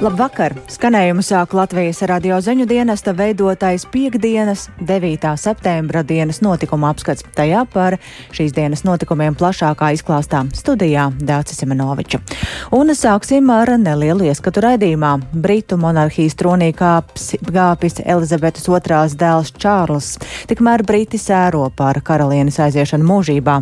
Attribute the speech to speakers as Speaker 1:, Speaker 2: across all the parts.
Speaker 1: Labvakar! Skanējumu sāk Latvijas radio ziņu dienesta veidotais piekdienas, 9. septembra dienas notikuma apskats. Tajā par šīs dienas notikumiem plašākā izklāstā studijā Dācis Simenoviča. Un sāksim ar nelielu ieskatu raidījumā. Britu monarhijas tronī kāps, gāpis Elizabetes otrās dēls Čārls. Tikmēr Briti sēro par karalienes aiziešanu mūžībā.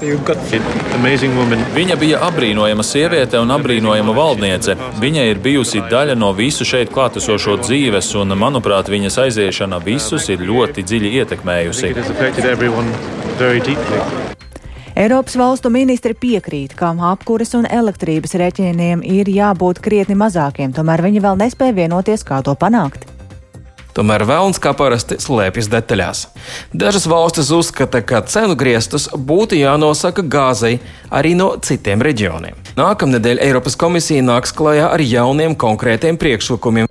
Speaker 2: Viņa bija apbrīnojama sieviete un apbrīnojama valdniece. Viņa ir bijusi daļa no visu šeit klātesošo dzīves, un, manuprāt, viņas aiziešana visus ir ļoti dziļi ietekmējusi.
Speaker 1: Eiropas valstu ministri piekrīt, ka apkures un elektrības rēķiniem ir jābūt krietni mazākiem, tomēr viņi vēl nespēja vienoties, kā to panākt.
Speaker 3: Tomēr vēlns kā parasti slēpjas detaļās. Dažas valstis uzskata, ka cenu griestus būtu jānosaka gāzei arī no citiem reģioniem. Nākamnedēļ Eiropas komisija nāks klajā ar jauniem konkrētiem priekšlikumiem.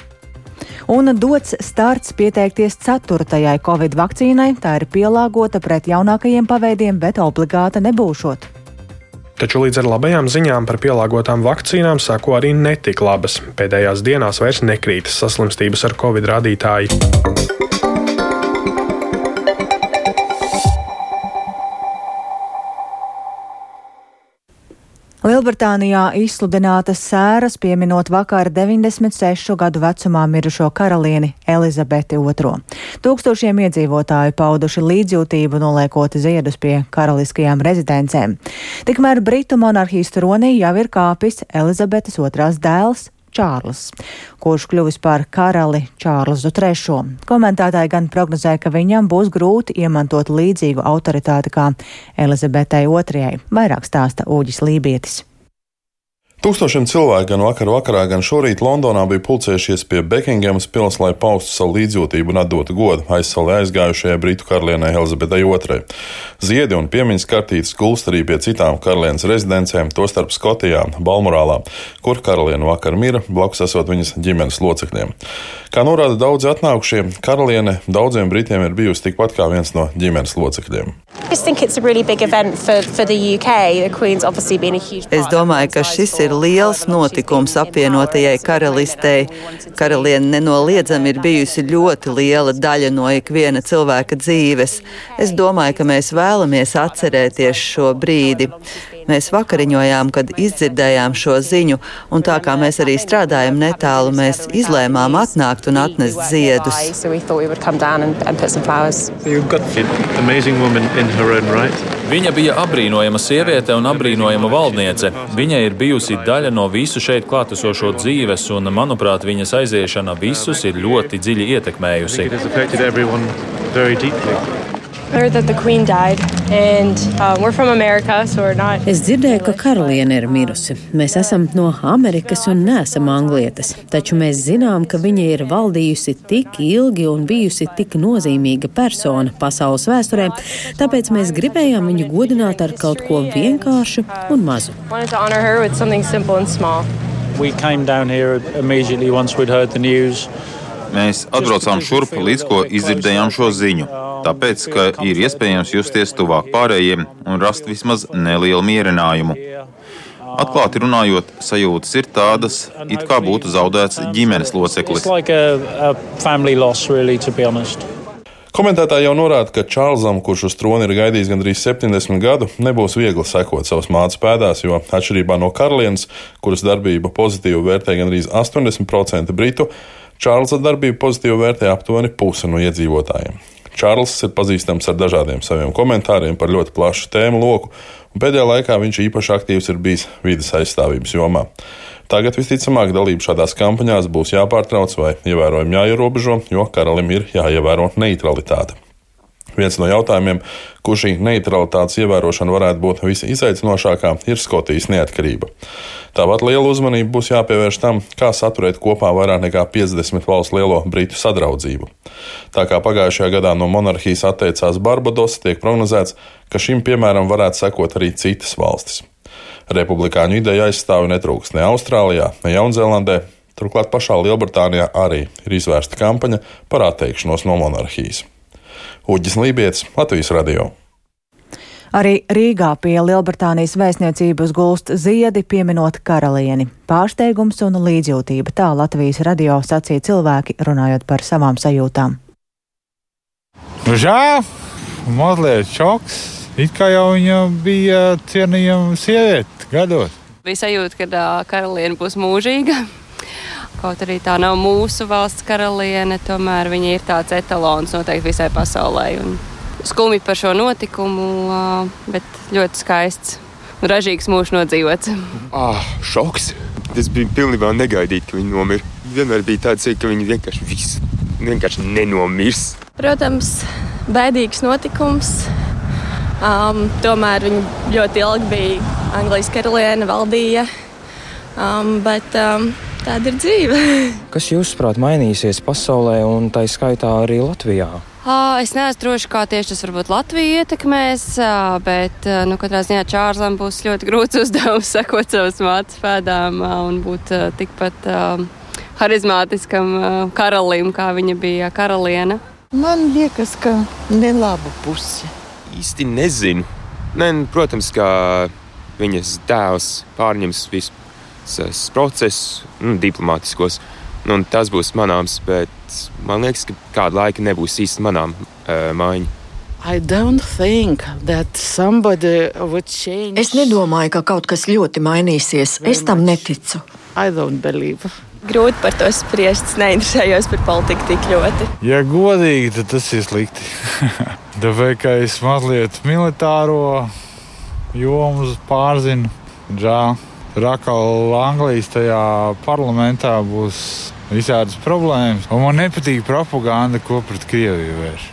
Speaker 1: Un dots starts pieteikties ceturtajai covid vakcīnai. Tā ir pielāgota pret jaunākajiem paveidiem, bet obligāta nebūšot.
Speaker 4: Taču līdz ar labajām ziņām par pielāgotām vakcīnām sako arī netik labas. Pēdējās dienās vairs nekrītas saslimstības ar covid rādītāji.
Speaker 1: Lielbritānijā izsludinātas sēras pieminot vakar 96 gadu vecumā mirušo karalieni Elizabeti II. Tūkstošiem iedzīvotāju pauduši līdzjūtību noliekot ziedus pie karaliskajām rezidencēm. Tikmēr Britu monarhijas tronī jau ir kāpis Elizabetes II dēls Čārlis, kurš kļuvis par karali Čārlzu III. Komentētāji gan prognozēja, ka viņam būs grūti iemantot līdzīgu autoritāti kā Elizabetei II. Vairāk stāsta Ūģis Lībietis.
Speaker 5: Tūkstošiem cilvēku gan vakar vakarā, gan šorīt Londonā bija pulcējušies pie Bekingemas pils, lai paustu savu līdzjūtību un atdotu godu aizsalē aizgājušajai britu karalienei Elizabetei II. Ziedi un piemiņas kartītes gulst arī pie citām karalienes rezidencēm, tostarp Skotijā, Balmorālā, kur karaliene vakar mira, blakus esot viņas ģimenes locekļiem. Kā norāda daudzi atnākušie, karaliene daudziem britiem ir bijusi tikpat kā viens no ģimenes locekļiem.
Speaker 6: Es domāju, ka šis ir liels notikums apvienotajai karalistei. Karaliene nenoliedzami ir bijusi ļoti liela daļa no ikviena cilvēka dzīves. Es domāju, ka mēs vēlamies atcerēties šo brīdi. Mēs vakariņojām, kad izdzirdējām šo ziņu, un tā kā mēs arī strādājam netālu, mēs izlēmām atnākt un atnest ziedus.
Speaker 2: Viņa bija apbrīnojama sieviete un apbrīnojama valdniece. Viņa ir bijusi daļa no visu šeit klātesošo dzīves, un, manuprāt, viņas aiziešana visus ir ļoti dziļi ietekmējusi.
Speaker 7: And, America, so es dzirdēju, ka karaliene ir mirusi. Mēs esam no Amerikas un neesam anglietes, taču mēs zinām, ka viņa ir valdījusi tik ilgi un bijusi tik nozīmīga persona pasaules vēsturē, tāpēc mēs gribējām viņu godināt ar kaut ko vienkāršu un mazu.
Speaker 8: We came down here immediately once we'd heard the news.
Speaker 9: Mēs atbraucām šurp, līdz ko izdzirdējām šo ziņu. Tāpēc, ka ir iespējams justies tuvāk pārējiem un rast vismaz nelielu mierinājumu. Atklāti runājot, sajūtas ir tādas, it kā būtu zaudēts ģimenes loceklis.
Speaker 5: Komentētāji jau norāda, ka Čārlzam, kurš uz troni ir gaidījis gandrīz 70 gadu, nebūs viegli sekot savas mātes pēdās, jo atšķirībā no karalienes, kuras darbība pozitīvi vērtē gandrīz 80% britu, Čārlza darbību pozitīvi vērtē aptuveni puse no iedzīvotājiem. Čārlis ir pazīstams ar dažādiem saviem komentāriem par ļoti plašu tēmu loku, un pēdējā laikā viņš īpaši aktīvs ir bijis vidas aizstāvības jomā. Tagad visticamāk dalība šādās kampaņās būs jāpārtrauc vai ievērojami jāierobežo, jo karalim ir jāievēro neutralitāte. Viens no jautājumiem, kur šī neutralitātes ievērošana varētu būt visizaicinošākā, ir Skotijas neatkarība. Tāpat liela uzmanība būs jāpievērš tam, kā saturēt kopā vairāk nekā 50 valstu lielo britu sadraudzību. Tā kā pagājušajā gadā no monarhijas atteicās Barbados, tiek prognozēts, ka šim piemēram varētu sekot arī citas valstis. Republikāņu ideja aizstāvi netrūks ne Austrālijā, ne Jaunzēlandē. Turklāt pašā Lielbritānijā arī ir izvērsta kampaņa par atteikšanos no monarhijas. Uģis Lībijams, Latvijas radio.
Speaker 1: Arī Rīgā pie Lielbritānijas vēstniecības gulst ziedi pieminot karalieni. Pārsteigums un līdzjūtība tā Latvijas radio sacīja cilvēki runājot par savām sajūtām.
Speaker 10: Nu, žēl, mazliet šoks. It kā jau viņa bija cienījama sieviete gados.
Speaker 11: Bija sajūta, ka karaliene būs mūžīga. Kaut arī tā nav mūsu valsts karaliene, tomēr viņa ir tāds etalons noteikti visai pasaulē. Un skumji par šo notikumu, bet ļoti skaists un ražīgs mūžs nodzīvots.
Speaker 12: Ah, šoks! Tas bija pilnībā negaidīti, ka viņa nomira. Vienmēr bija tāds, ka viņa vienkārši, visu, vienkārši nenomirs.
Speaker 13: Protams, bēdīgs notikums. Um, tomēr viņa ļoti ilgi bija Anglijas karaliene, valdīja. Um, bet um, tāda ir dzīve.
Speaker 14: Kas jūsuprāt mainīsies pasaulē un tā skaitā arī Latvijā?
Speaker 11: Es neesmu droši, kā tieši tas varbūt Latviju ietekmēs, bet nu, katrā ziņā Čārlim būs ļoti grūts uzdevums sekot savas mātes pēdām un būt tikpat harizmātiskam karalim, kā viņa bija karaliene.
Speaker 15: Man liekas, ka nelaba puse.
Speaker 12: Īsti nezinu. Nē, nu, protams, ka viņas tēvs pārņems visus procesus, nu, diplomātiskos. Nu, tas būs manāms, bet man liekas, ka kādu laiku nebūs īsti manām uh, maiņa.
Speaker 15: Es nedomāju, ka kaut kas ļoti mainīsies. Es tam neticu.
Speaker 13: Grūti par to spriest. Es neinteresējos par politiku tik ļoti.
Speaker 10: Ja godīgi, tad tas ir slikti. Tāpēc, ka es mazliet militāro jomu pārzinu, žēl. Rakal Anglijas tajā parlamentā būs visādas problēmas. Un man nepatīk propaganda, ko pret Krieviju vērš.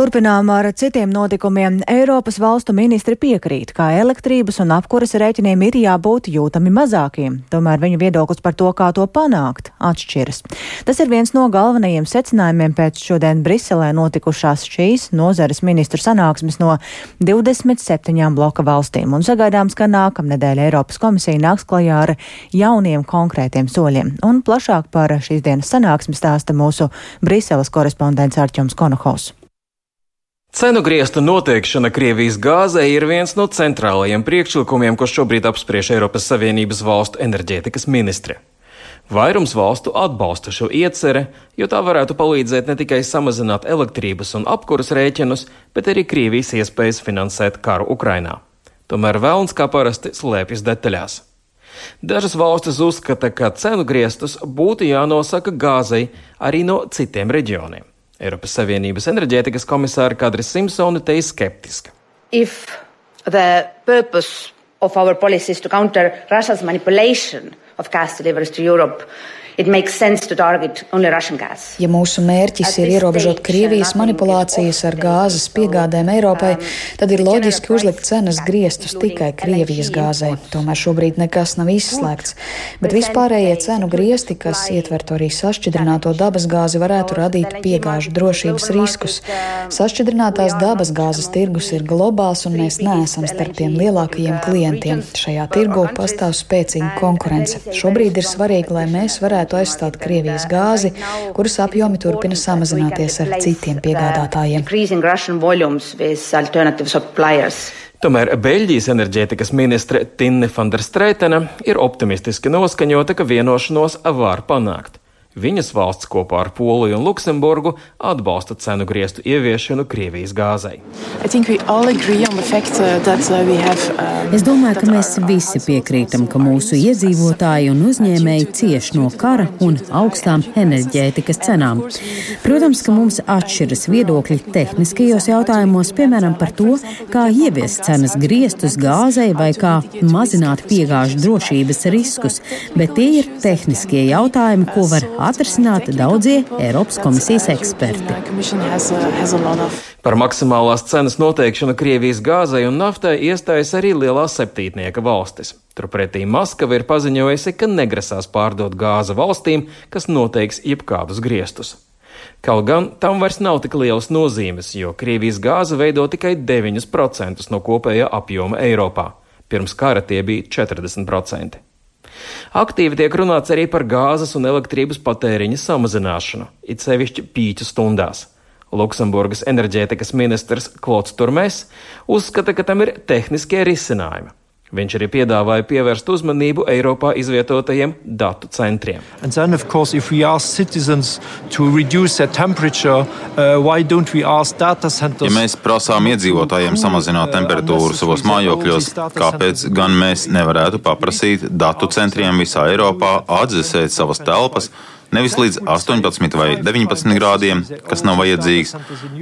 Speaker 1: Turpinām ar citiem notikumiem. Eiropas valstu ministri piekrīt, ka elektrības un apkuras rēķiniem ir jābūt jūtami mazākiem. Tomēr viņu viedoklis par to, kā to panākt, atšķiras. Tas ir viens no galvenajiem secinājumiem pēc šodien Briselē notikušās šīs nozares ministru sanāksmes no 27 bloka valstīm. Un sagaidāms, ka nākamnedēļ Eiropas komisija nāks klajā ar jauniem konkrētiem soļiem. Un plašāk par šīs dienas sanāksmi stāsta mūsu Briseles korespondents Arķoms Konohaus.
Speaker 3: Cenu griestu noteikšana Krievijas gāzei ir viens no centrālajiem priekšlikumiem, ko šobrīd apspriež Eiropas Savienības valstu enerģētikas ministri. Vairums valstu atbalsta šo ieceri, jo tā varētu palīdzēt ne tikai samazināt elektrības un apkuras rēķinus, bet arī Krievijas iespējas finansēt karu Ukrainā. Tomēr vēlns kā parasti slēpjas detaļās. Dažas valstis uzskata, ka cenu griestus būtu jānosaka gāzei arī no citiem reģioniem. Eiropas Savienības enerģētikas komisāra Kadris Simpsone te ir skeptiska.
Speaker 16: If the purpose of our policy is to counter Russia's manipulation of gas deliveries to Europe,
Speaker 17: Ja mūsu mērķis ir ierobežot Krievijas manipulācijas ar gāzes piegādēm Eiropai, tad ir loģiski uzlikt cenas griestus tikai Krievijas gāzei. Tomēr šobrīd nekas nav izslēgts. Bet vispārējie cenu griesti, kas ietvertu arī sašķidrināto dabasgāzi, varētu radīt piegāžu drošības riskus. Sašķidrinātās dabasgāzes tirgus ir globāls, un mēs neesam starp tiem lielākajiem klientiem. Šajā tirgu pastāv spēcīga konkurence. Šobrīd ir svarīgi, lai mēs varētu varētu aizstāt Krievijas gāzi, kuras apjomi turpina samazināties ar citiem piegādātājiem.
Speaker 3: Tomēr Beļģijas enerģētikas ministre Tinne van der Streitena ir optimistiski noskaņota, ka vienošanos var panākt. Viņas valsts kopā ar Poliju un Luksemburgu atbalsta cenu griestu ieviešanu Krievijas gāzei.
Speaker 7: Fact, uh, uh, um, es domāju, ka mēs visi piekrītam, ka mūsu iedzīvotāji un uzņēmēji cieš no kara un augstām enerģētikas cenām. Protams, ka mums atšķiras viedokļi tehniskajos jautājumos, piemēram, par to, kā ieviest cenas griestus gāzei vai kā mazināt piegāžu drošības riskus, bet tie ir tehniskie jautājumi, ko var atrisināt daudzie Eiropas komisijas eksperti.
Speaker 3: Par maksimālās cenas noteikšanu Krievijas gāzei un naftai iestājas arī lielās septītnieka valstis. Turpretī Maskava ir paziņojusi, ka negrasās pārdot gāzi valstīm, kas noteiks jebkādus griestus. Kaut gan tam vairs nav tik lielas nozīmes, jo Krievijas gāze veido tikai 9% no kopējā apjoma Eiropā. Pirms kara tie bija 40%. Aktīvi tiek runāts arī par gāzes un elektrības patēriņa samazināšanu, it sevišķi pīķu stundās. Luksemburgas enerģētikas ministrs Klots Turmēs uzskata, ka tam ir tehniskie risinājumi. Viņš arī piedāvāja pievērst uzmanību Eiropā izvietotajiem datu centriem.
Speaker 18: Then, course, uh,
Speaker 9: ja mēs prasām iedzīvotājiem samazināt temperatūru savos mājokļos, kāpēc gan mēs nevarētu paprasīt datu centriem visā Eiropā atdzesēt savas telpas? Nevis līdz 18 vai 19 grādiem, kas nav vajadzīgs,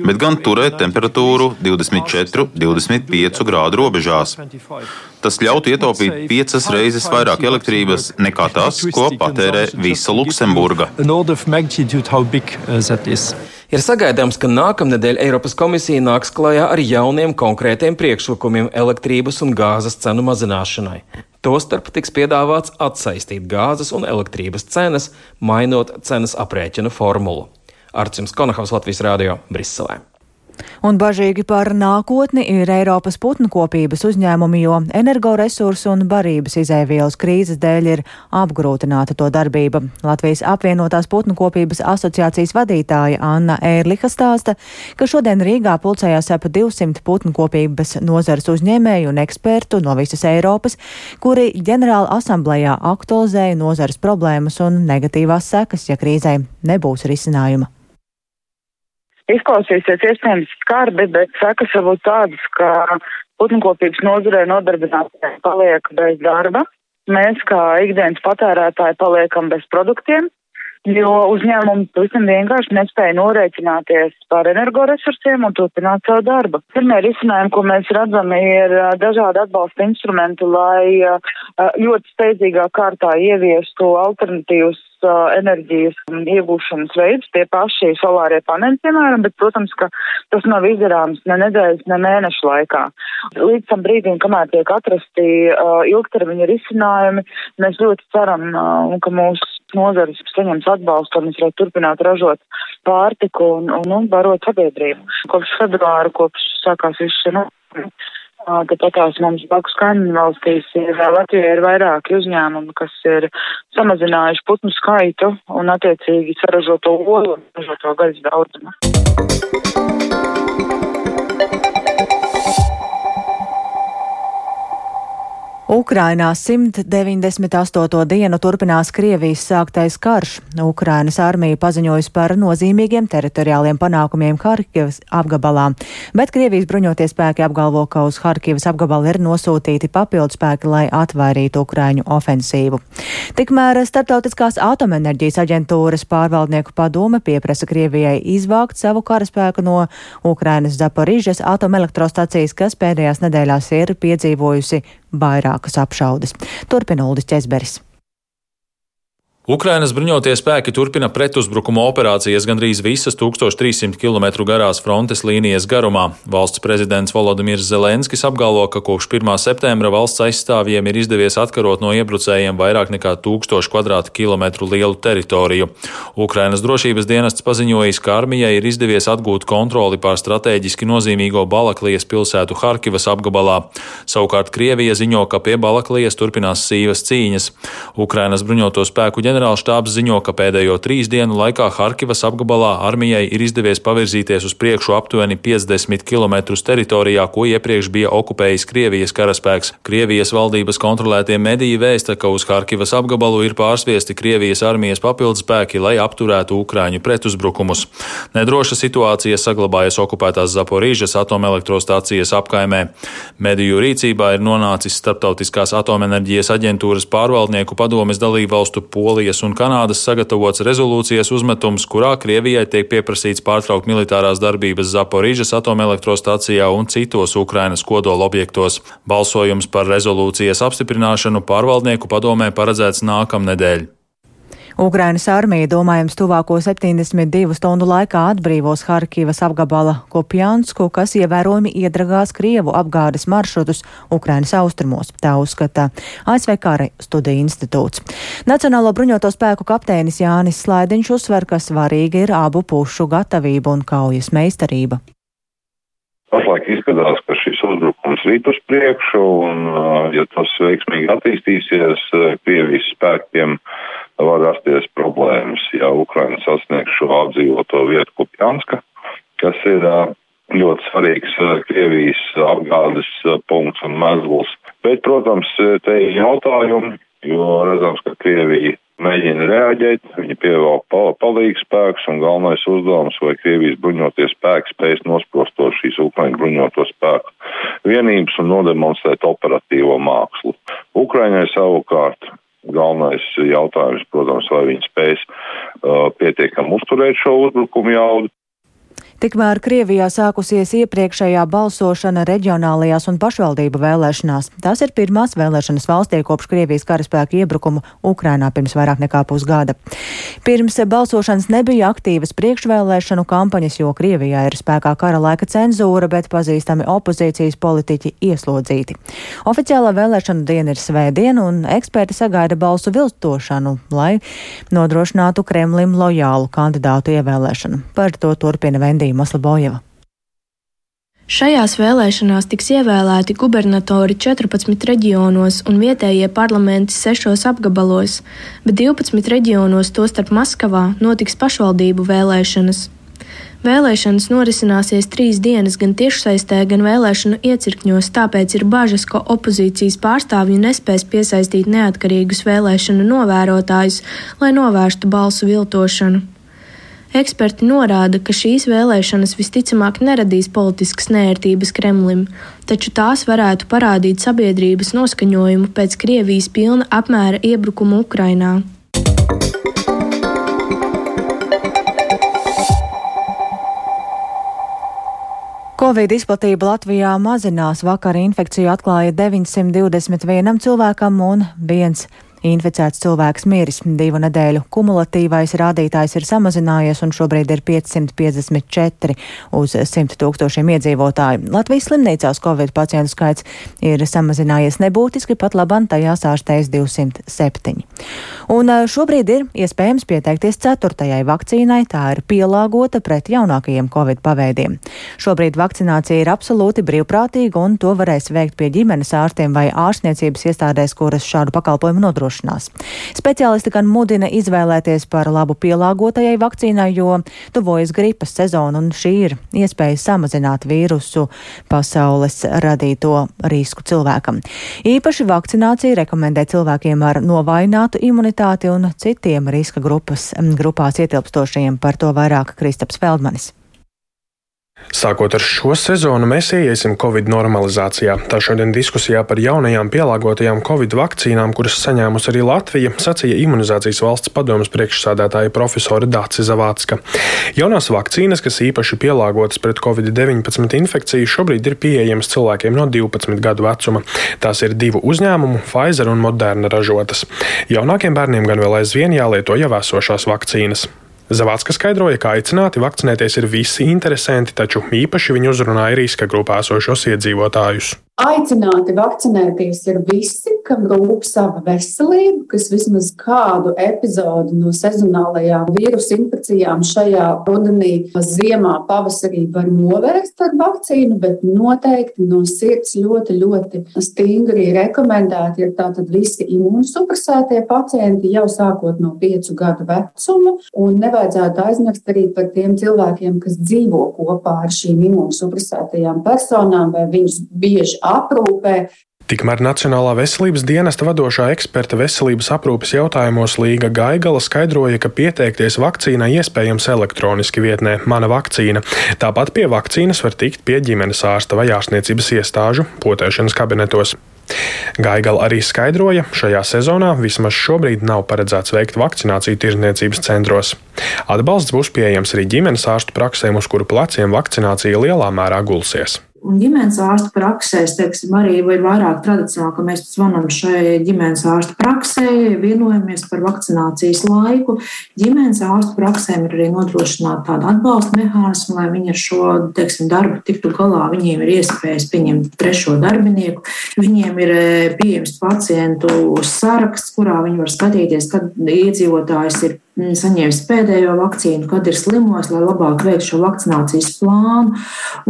Speaker 9: bet gan turēt temperatūru 24, 25 grādu robežās. Tas ļautu ietaupīt piecas reizes vairāk elektrības nekā tas, ko patērē visa Luksemburga.
Speaker 3: Ir sagaidāms, ka nākamnedēļ Eiropas komisija nāks klajā ar jauniem konkrētiem priekšlikumiem elektrības un gāzes cenu mazināšanai. Tostarp tiks piedāvāts atsaistīt gāzes un elektrības cenas, mainot cenas aprēķinu formulu. Arcims Konahavs Latvijas Rādio Briselē.
Speaker 1: Un bažīgi par nākotni ir Eiropas putnu kopības uzņēmumi, jo energoresursu un barības izēvielas krīzes dēļ ir apgrūtināta to darbība. Latvijas apvienotās putnu kopības asociācijas vadītāja Anna Ērliha stāsta, ka šodien Rīgā pulcējās ap 200 putnu kopības nozares uzņēmēju un ekspertu no visas Eiropas, kuri ģenerāla asamblējā aktualizēja nozares problēmas un negatīvās sekas, ja krīzē nebūs risinājuma.
Speaker 19: Izklausīsies iespējams skarbi, bet sekas var būt tādas, ka putnkopības nozarē nodarbinātie paliek bez darba. Mēs kā ikdienas patērētāji paliekam bez produktiem, jo uzņēmumi pavisam vienkārši nespēja norēķināties par energoresursiem un turpināt savu darbu. Pirmie risinājumi, ko mēs redzam, ir dažādi atbalsta instrumenti, lai ļoti steidzīgā kārtā ieviestu alternatīvus enerģijas iegūšanas veids, tie paši solārie paneļi, piemēram, bet, protams, ka tas nav izdarāms ne nedēļas, ne mēnešu laikā. Līdz tam brīdim, kamēr tiek atrasti uh, ilgtermiņa risinājumi, mēs ļoti ceram, uh, ka mūsu nozares saņems atbalstu, un mēs varētu turpināt ražot pārtiku un, un, un barot sabiedrību. Kopš februāra, kopš sākās viss šie notikumi Tāpat tās mums blakus kaimiņu valstīs ir Latvijā ir vairāki uzņēmumi, kas ir samazinājuši putnu skaitu un attiecīgi saražoto olu un saražoto gaļas daudzumu.
Speaker 1: Ukrainā 198. dienu turpinās Krievijas sāktais karš. Ukrainas armija paziņojusi par nozīmīgiem teritoriāliem panākumiem Harkivas apgabalā, bet Krievijas bruņoties spēki apgalvo, ka uz Harkivas apgabalu ir nosūtīti papildu spēki, lai atvairītu Ukraiņu ofensīvu. Tikmēr Startautiskās atomenerģijas aģentūras pārvaldnieku padome pieprasa Krievijai izvākt savu karaspēku no Ukrainas Zaporižas atomelektrostacijas, kas pēdējās nedēļās ir piedzīvojusi vairākas apšaudes. Turpina Uldis Česberis.
Speaker 2: Ukrainas bruņotie spēki turpina pretuzbrukuma operācijas gandrīz visas 1300 km garās frontes līnijas garumā. Valsts prezidents Volodimirs Zelenskis apgalvo, ka kopš 1. septembra valsts aizstāvjiem ir izdevies atkarot no iebrucējiem vairāk nekā 1000 km2 lielu teritoriju. Ukrainas drošības dienests paziņojis, ka armijai ir izdevies atgūt kontroli pār strateģiski nozīmīgo Balaklijas pilsētu Harkivas apgabalā. Savukārt Krievija ziņo, ka pie Balaklijas turpinās sīvas cīņas. Ukrainas bruņoto spēku ģenerālis ģenerālštābs ziņo, ka pēdējo trīs dienu laikā Harkivas apgabalā armijai ir izdevies pavirzīties uz priekšu aptuveni 50 km teritorijā, ko iepriekš bija okupējis Krievijas karaspēks. Krievijas valdības kontrolētie mediji vēsta, ka uz Harkivas apgabalu ir pārsviesti Krievijas armijas papildus spēki, lai apturētu Ukrāņu pretuzbrukumus. Nedroša situācija saglabājas okupētās Zaporīžas atomelektrostācijas apkaimē. Mediju rīcībā ir nonācis Startautiskās atomenerģijas aģentūras pārvaldnieku padomes dalībvalstu Polija Krievijas un Kanādas sagatavots rezolūcijas uzmetums, kurā Krievijai tiek pieprasīts pārtraukt militārās darbības Zaporīžas atomelektrostacijā un citos Ukrainas kodola objektos. Balsojums par rezolūcijas apstiprināšanu pārvaldnieku padomē paredzēts nākamnedēļ.
Speaker 1: Ukrainas armija domājams tuvāko 72 stundu laikā atbrīvos Harkivas apgabala Kopjansku, kas ievērojami iedragās Krievu apgādes maršrutus Ukrainas austrumos. Tā uzskata ASV Kara studiju institūts. Nacionālo bruņoto spēku kapteinis Jānis Slaidiņš uzsver, ka svarīga ir abu pušu gatavība un kaujas meistarība.
Speaker 20: Pašlaik izskatās, ka šis uzbrukums rīt uz priekšu, un, ja tas veiksmīgi attīstīsies, Krievijas spēkiem var rasties problēmas, ja Ukraina sasniegs šo apdzīvoto vietu Kupjanska, kas ir ļoti svarīgs Krievijas apgādes punkts un mezgls. Bet, protams, te ir jautājumi, jo redzams, ka Krievija mēģina reaģēt, viņi pievelk palīgu spēkus un galvenais uzdevums, vai Krievijas bruņoties spēki spēs nosprostot šīs Ukraiņu bruņoto spēku vienības un nodemonstrēt operatīvo mākslu. Ukraiņai savukārt galvenais jautājums, protams, vai viņi spēs uh, pietiekam uzturēt šo uzbrukumu jaudu,
Speaker 1: Tikmēr Krievijā sākusies iepriekšējā balsošana reģionālajās un pašvaldību vēlēšanās. Tās ir pirmās vēlēšanas valstī kopš Krievijas karaspēka iebrukumu Ukrainā pirms vairāk nekā pusgada. Pirms balsošanas nebija aktīvas priekšvēlēšanu kampaņas, jo Krievijā ir spēkā kara laika cenzūra, bet pazīstami opozīcijas politiķi ieslodzīti. Oficiālā vēlēšana diena ir svētdiena, un eksperti sagaida balsu viltošanu, lai nodrošinātu Kremlim lojālu kandidātu ievēlēšanu. Par to turpina Vendija. Marija Maslabojeva.
Speaker 21: Šajās vēlēšanās tiks ievēlēti gubernatori 14 reģionos un vietējie parlamenti 6 apgabalos, bet 12 reģionos, tostarp Maskavā, notiks pašvaldību vēlēšanas. Vēlēšanas norisināsies trīs dienas gan tiešsaistē, gan vēlēšanu iecirkņos, tāpēc ir bažas, ka opozīcijas pārstāvji nespēs piesaistīt neatkarīgus vēlēšanu novērotājus, lai novērstu balsu viltošanu. Eksperti norāda, ka šīs vēlēšanas visticamāk neradīs politiskas nērtības Kremlim, taču tās varētu parādīt sabiedrības noskaņojumu pēc Krievijas pilna apmēra iebrukuma Ukrainā.
Speaker 1: Covid izplatība Latvijā mazinās. Vakar infekciju atklāja 921 cilvēkam un viens Inficēts cilvēks miris. Divu nedēļu kumulatīvais rādītājs ir samazinājies un šobrīd ir 554 uz 100 tūkstošiem iedzīvotāju. Latvijas slimnīcās Covid pacientu skaits ir samazinājies nebūtiski, pat labam tajās ārstējas 207. Un šobrīd ir iespējams pieteikties ceturtajai vakcīnai, tā ir pielāgota pret jaunākajiem Covid paveidiem. Šobrīd vakcinācija ir absolūti brīvprātīga un to varēs veikt pie ģimenes ārstiem vai ārstniecības iestādēs, kuras šādu pakalpojumu nodrošinās. Speciālisti gan mudina izvēlēties par labu pielāgotajai vakcīnai, jo tuvojas gripas sezona un šī ir iespēja samazināt vīrusu pasaules radīto risku cilvēkam. Īpaši vakcinācija rekomendē cilvēkiem ar novājinātu imunitāti un citiem riska grupas, grupās ietilpstošajiem. Par to vairāk Kristaps Feldmanis.
Speaker 4: Sākot ar šo sezonu, mēs ieiesim Covid normalizācijā. Tā šodien diskusijā par jaunajām pielāgotajām Covid vakcīnām, kuras saņēmusi arī Latvija, sacīja imunizācijas valsts padomas priekšsādātāja profesora Dācis Zavācka. Jaunās vakcīnas, kas īpaši pielāgotas pret Covid-19 infekciju, šobrīd ir pieejamas cilvēkiem no 12 gadu vecuma. Tās ir divu uzņēmumu, Pfizer un Moderna ražotas. Jaunākiem bērniem gan vēl aizvien jālieto jau esošās vakcīnas. Zavācka skaidroja, ka aicināti vakcinēties ir visi interesanti, taču īpaši viņi uzrunāja riska grupā esošos iedzīvotājus.
Speaker 22: Aicināti vakcinēties ir visi, kam rūp sava veselība, kas vismaz kādu epizodi no sezonālajām vīrusu infekcijām šajā rudenī, ziemā, pavasarī var novērst ar vakcīnu, bet noteikti no sirds ļoti, ļoti stingri rekomendēti ir tātad visi imūnsupresētie pacienti jau sākot no piecu gadu vecuma, un nevajadzētu aizmirst arī par tiem cilvēkiem, kas dzīvo kopā ar šīm imūnsupresētajām personām, vai viņus bieži aprūpē.
Speaker 4: Tikmēr Nacionālā veselības dienesta vadošā eksperta veselības aprūpes jautājumos Līga Gaigala skaidroja, ka pieteikties vakcīnai iespējams elektroniski vietnē Mana vakcīna. Tāpat pie vakcīnas var tikt pie ģimenes ārsta vai ārstniecības iestāžu potēšanas kabinetos. Gaigala arī skaidroja, šajā sezonā vismaz šobrīd nav paredzēts veikt vakcināciju tirzniecības centros. Atbalsts būs pieejams arī ģimenes ārstu praksēm, uz kuru pleciem vakcinācija lielā mērā gulsies.
Speaker 23: Un ģimenes ārsta praksēs, teiksim, arī ir vairāk tradicionāli, ka mēs zvanām šai ģimenes ārsta praksē, vienojamies par vakcinācijas laiku. Ģimenes ārsta praksēm ir arī nodrošināta tāda atbalsta mehānisma, lai viņi ar šo teiksim, darbu tiktu galā. Viņiem ir iespējas pieņemt trešo darbinieku, viņiem ir eh, pieejams pacientu saraksts, kurā viņi var skatīties, kad iedzīvotājs ir saņēmis pēdējo vakcīnu, kad ir slimos, lai labāk veiktu šo vakcinācijas plānu.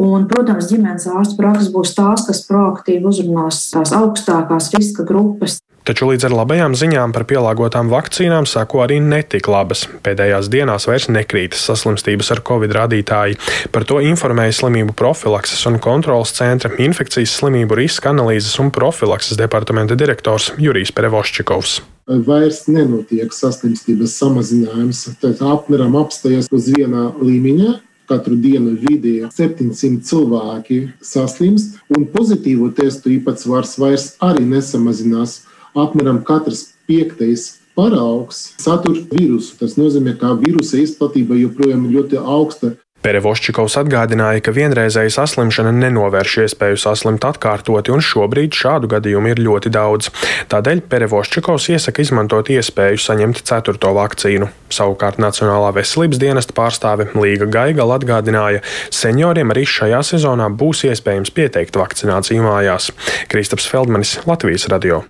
Speaker 23: Un, protams, ģimenes ārstu prakses būs tās, kas proaktīvi uzrunās tās augstākās riska grupas.
Speaker 4: Taču līdz ar labajām ziņām par pielāgotām vakcīnām sako arī netik labas. Pēdējās dienās vairs nekrītas saslimstības ar covid rādītāji. Par to informēja slimību profilakses un kontrolas centra infekcijas slimību riska analīzes un profilakses departamenta direktors Jurijs Perevoščikovs
Speaker 24: vairs nenotiek saslimstības samazinājums. Tad apmēram apstājas uz viena līmeņa. Katru dienu vidēji 700 cilvēki saslimst, un pozitīvo testu īpatsvars vairs arī nesamazinās apmēram katrs piektais paraugs satur vīrusu. Tas nozīmē, ka vīrusa izplatība joprojām ir ļoti augsta.
Speaker 4: Perevoščikovs atgādināja, ka vienreizēja saslimšana nenovērš iespēju saslimt atkārtoti, un šobrīd šādu gadījumu ir ļoti daudz. Tādēļ Perevoščikovs iesaka izmantot iespēju saņemt ceturto vakcīnu. Savukārt Nacionālā veselības dienesta pārstāve Līga Gaigala atgādināja, senioriem arī šajā sezonā būs iespējams pieteikt vakcināciju mājās. Kristaps Feldmanis, Latvijas radio.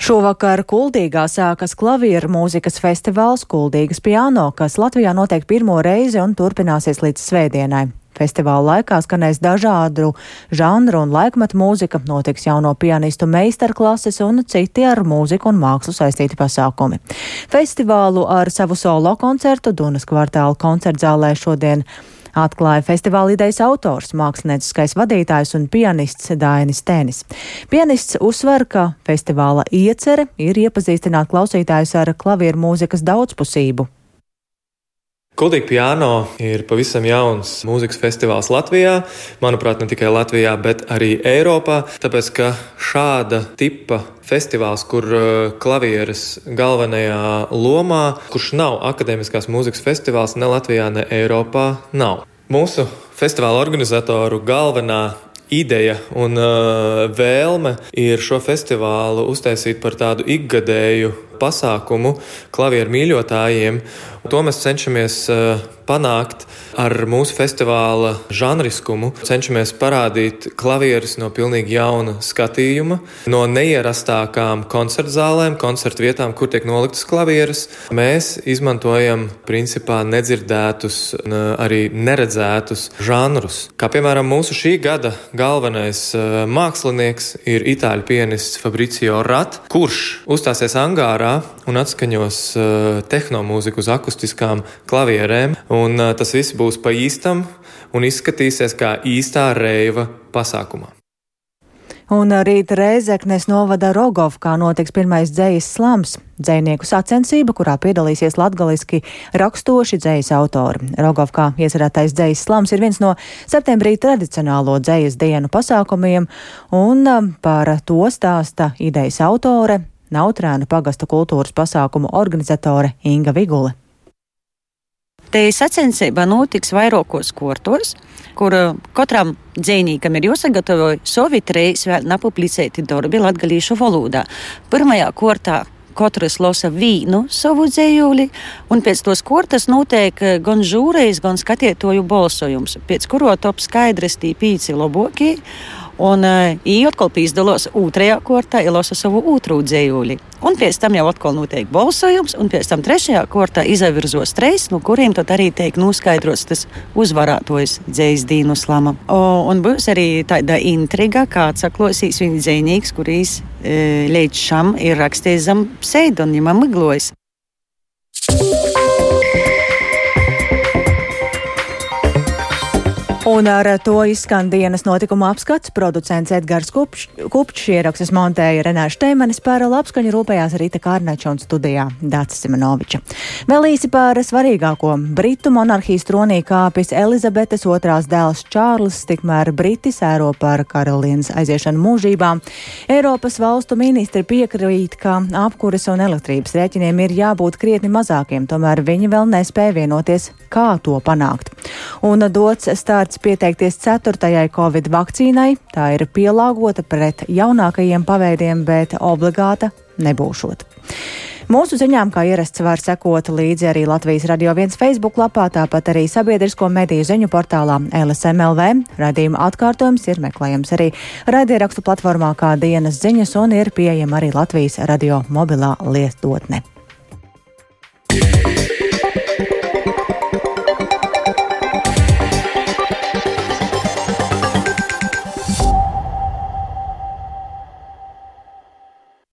Speaker 1: Šovakar Kuldīgā sākas klavieru mūzikas festivāls Kuldīgas piano, kas Latvijā notiek pirmo reizi un turpināsies līdz svētdienai. Festivāla laikā skanēs dažādu žanru un laikmetu mūzika, notiks jauno pianistu meistarklases un citi ar mūziku un mākslu saistīti pasākumi. Festivālu ar savu solo koncertu Dunas kvartāla koncertzālē šodien atklāja festivāla idejas autors, mākslinieckais vadītājs un pianists Dainis Tēnis. Pianists uzsver, ka festivāla iecere ir iepazīstināt klausītājus ar klavieru mūzikas daudzpusību.
Speaker 25: Kuldīgi piano ir pavisam jauns mūzikas festivāls Latvijā. Manuprāt, ne tikai Latvijā, bet arī Eiropā. Tāpēc, ka šāda tipa festivāls, kur uh, klavieres galvenajā lomā, kurš nav akadēmiskās mūzikas festivāls ne Latvijā, ne Eiropā, nav. Mūsu festivāla organizatoru galvenā ideja un uh, vēlme ir šo festivālu uztaisīt par tādu ikgadēju pasākumu klavieru mīļotājiem. To mēs cenšamies panākt ar mūsu festivāla žanriskumu. Cenšamies parādīt klavierus no pilnīgi jauna skatījuma, no neierastākām koncertu zālēm, koncertu vietām, kur tiek noliktas klavieres. Mēs izmantojam principā nedzirdētus, arī neredzētus žanrus. Kā piemēram mūsu šī gada galvenais mākslinieks ir itāļu pianists Fabricio Rat, kurš uzstāsies angārā un atskaņos eh, tehnomūziku uz akustiskām klavierēm. Un tas viss būs pa īstam un izskatīsies kā īstā reiva pasākumā.
Speaker 1: Un rīt Reizeknes novada Rogovkā notiks pirmais dzējas slams - dzējnieku sacensība, kurā piedalīsies latgaliski rakstoši dzējas autori. Rogovkā iecerētais dzējas slams ir viens no septembrī tradicionālo dzējas dienu pasākumiem, un par to stāsta idejas autore, Nautrēnu pagasta kultūras pasākumu organizatore Inga Vigule.
Speaker 26: Te sacensība notiks vairākos kortos, kur uh, katram dzīsnīkam ir jāsagatavo savi trīs vēl nepublicēti darbi latviešu valodā. Pirmajā kortā katrs lasa vīnu savu dzējuli, un pēc tos kortas notiek uh, gan žūrejas, gan skatītāju balsojums, pēc kuro top skaidrs tī pīci labākie. Un uh, atkal pīzdalos otrajā kortā, ielasa savu otru dzējuli. Un pēc tam jau atkal notiek balsojums, un pēc tam trešajā kortā izavirzos treis, no kuriem tad arī tiek noskaidrots tas uzvarētojs dzējas dīnu slama. O, un būs arī tāda intriga, kāds saklosīs viņa dzējnieks, kurīs e, līdz šam ir rakstījis zem pseidonima Miglojas.
Speaker 1: Un ar to izskan dienas notikuma apskats. Producents Edgars Kupčs ierakstus montēja Renāša Teimanis par labskaņu rūpējās Rīta Kārnača un studijā Dācis Simonoviča. Vēl īsi par svarīgāko. Britu monarhijas tronī kāpis Elizabetes otrās dēls Čārlis, tikmēr Briti sēro par karalienes aiziešanu mūžībā. Eiropas valstu ministri piekrīt, ka apkuras un elektrības rēķiniem ir jābūt krietni mazākiem, tomēr viņi vēl nespēja vienoties, kā to panākt. Un dots starts pieteikties ceturtajai Covid vakcīnai. Tā ir pielāgota pret jaunākajiem paveidiem, bet obligāta nebūšot. Mūsu ziņām, kā ierasts, var sekot līdzi arī Latvijas Radio 1 Facebook lapā, tāpat arī sabiedrisko mediju ziņu portālā LSMLV. Radījuma atkārtojums ir meklējams arī raidierakstu platformā kā dienas ziņas un ir pieejama arī Latvijas radio mobilā lietotne.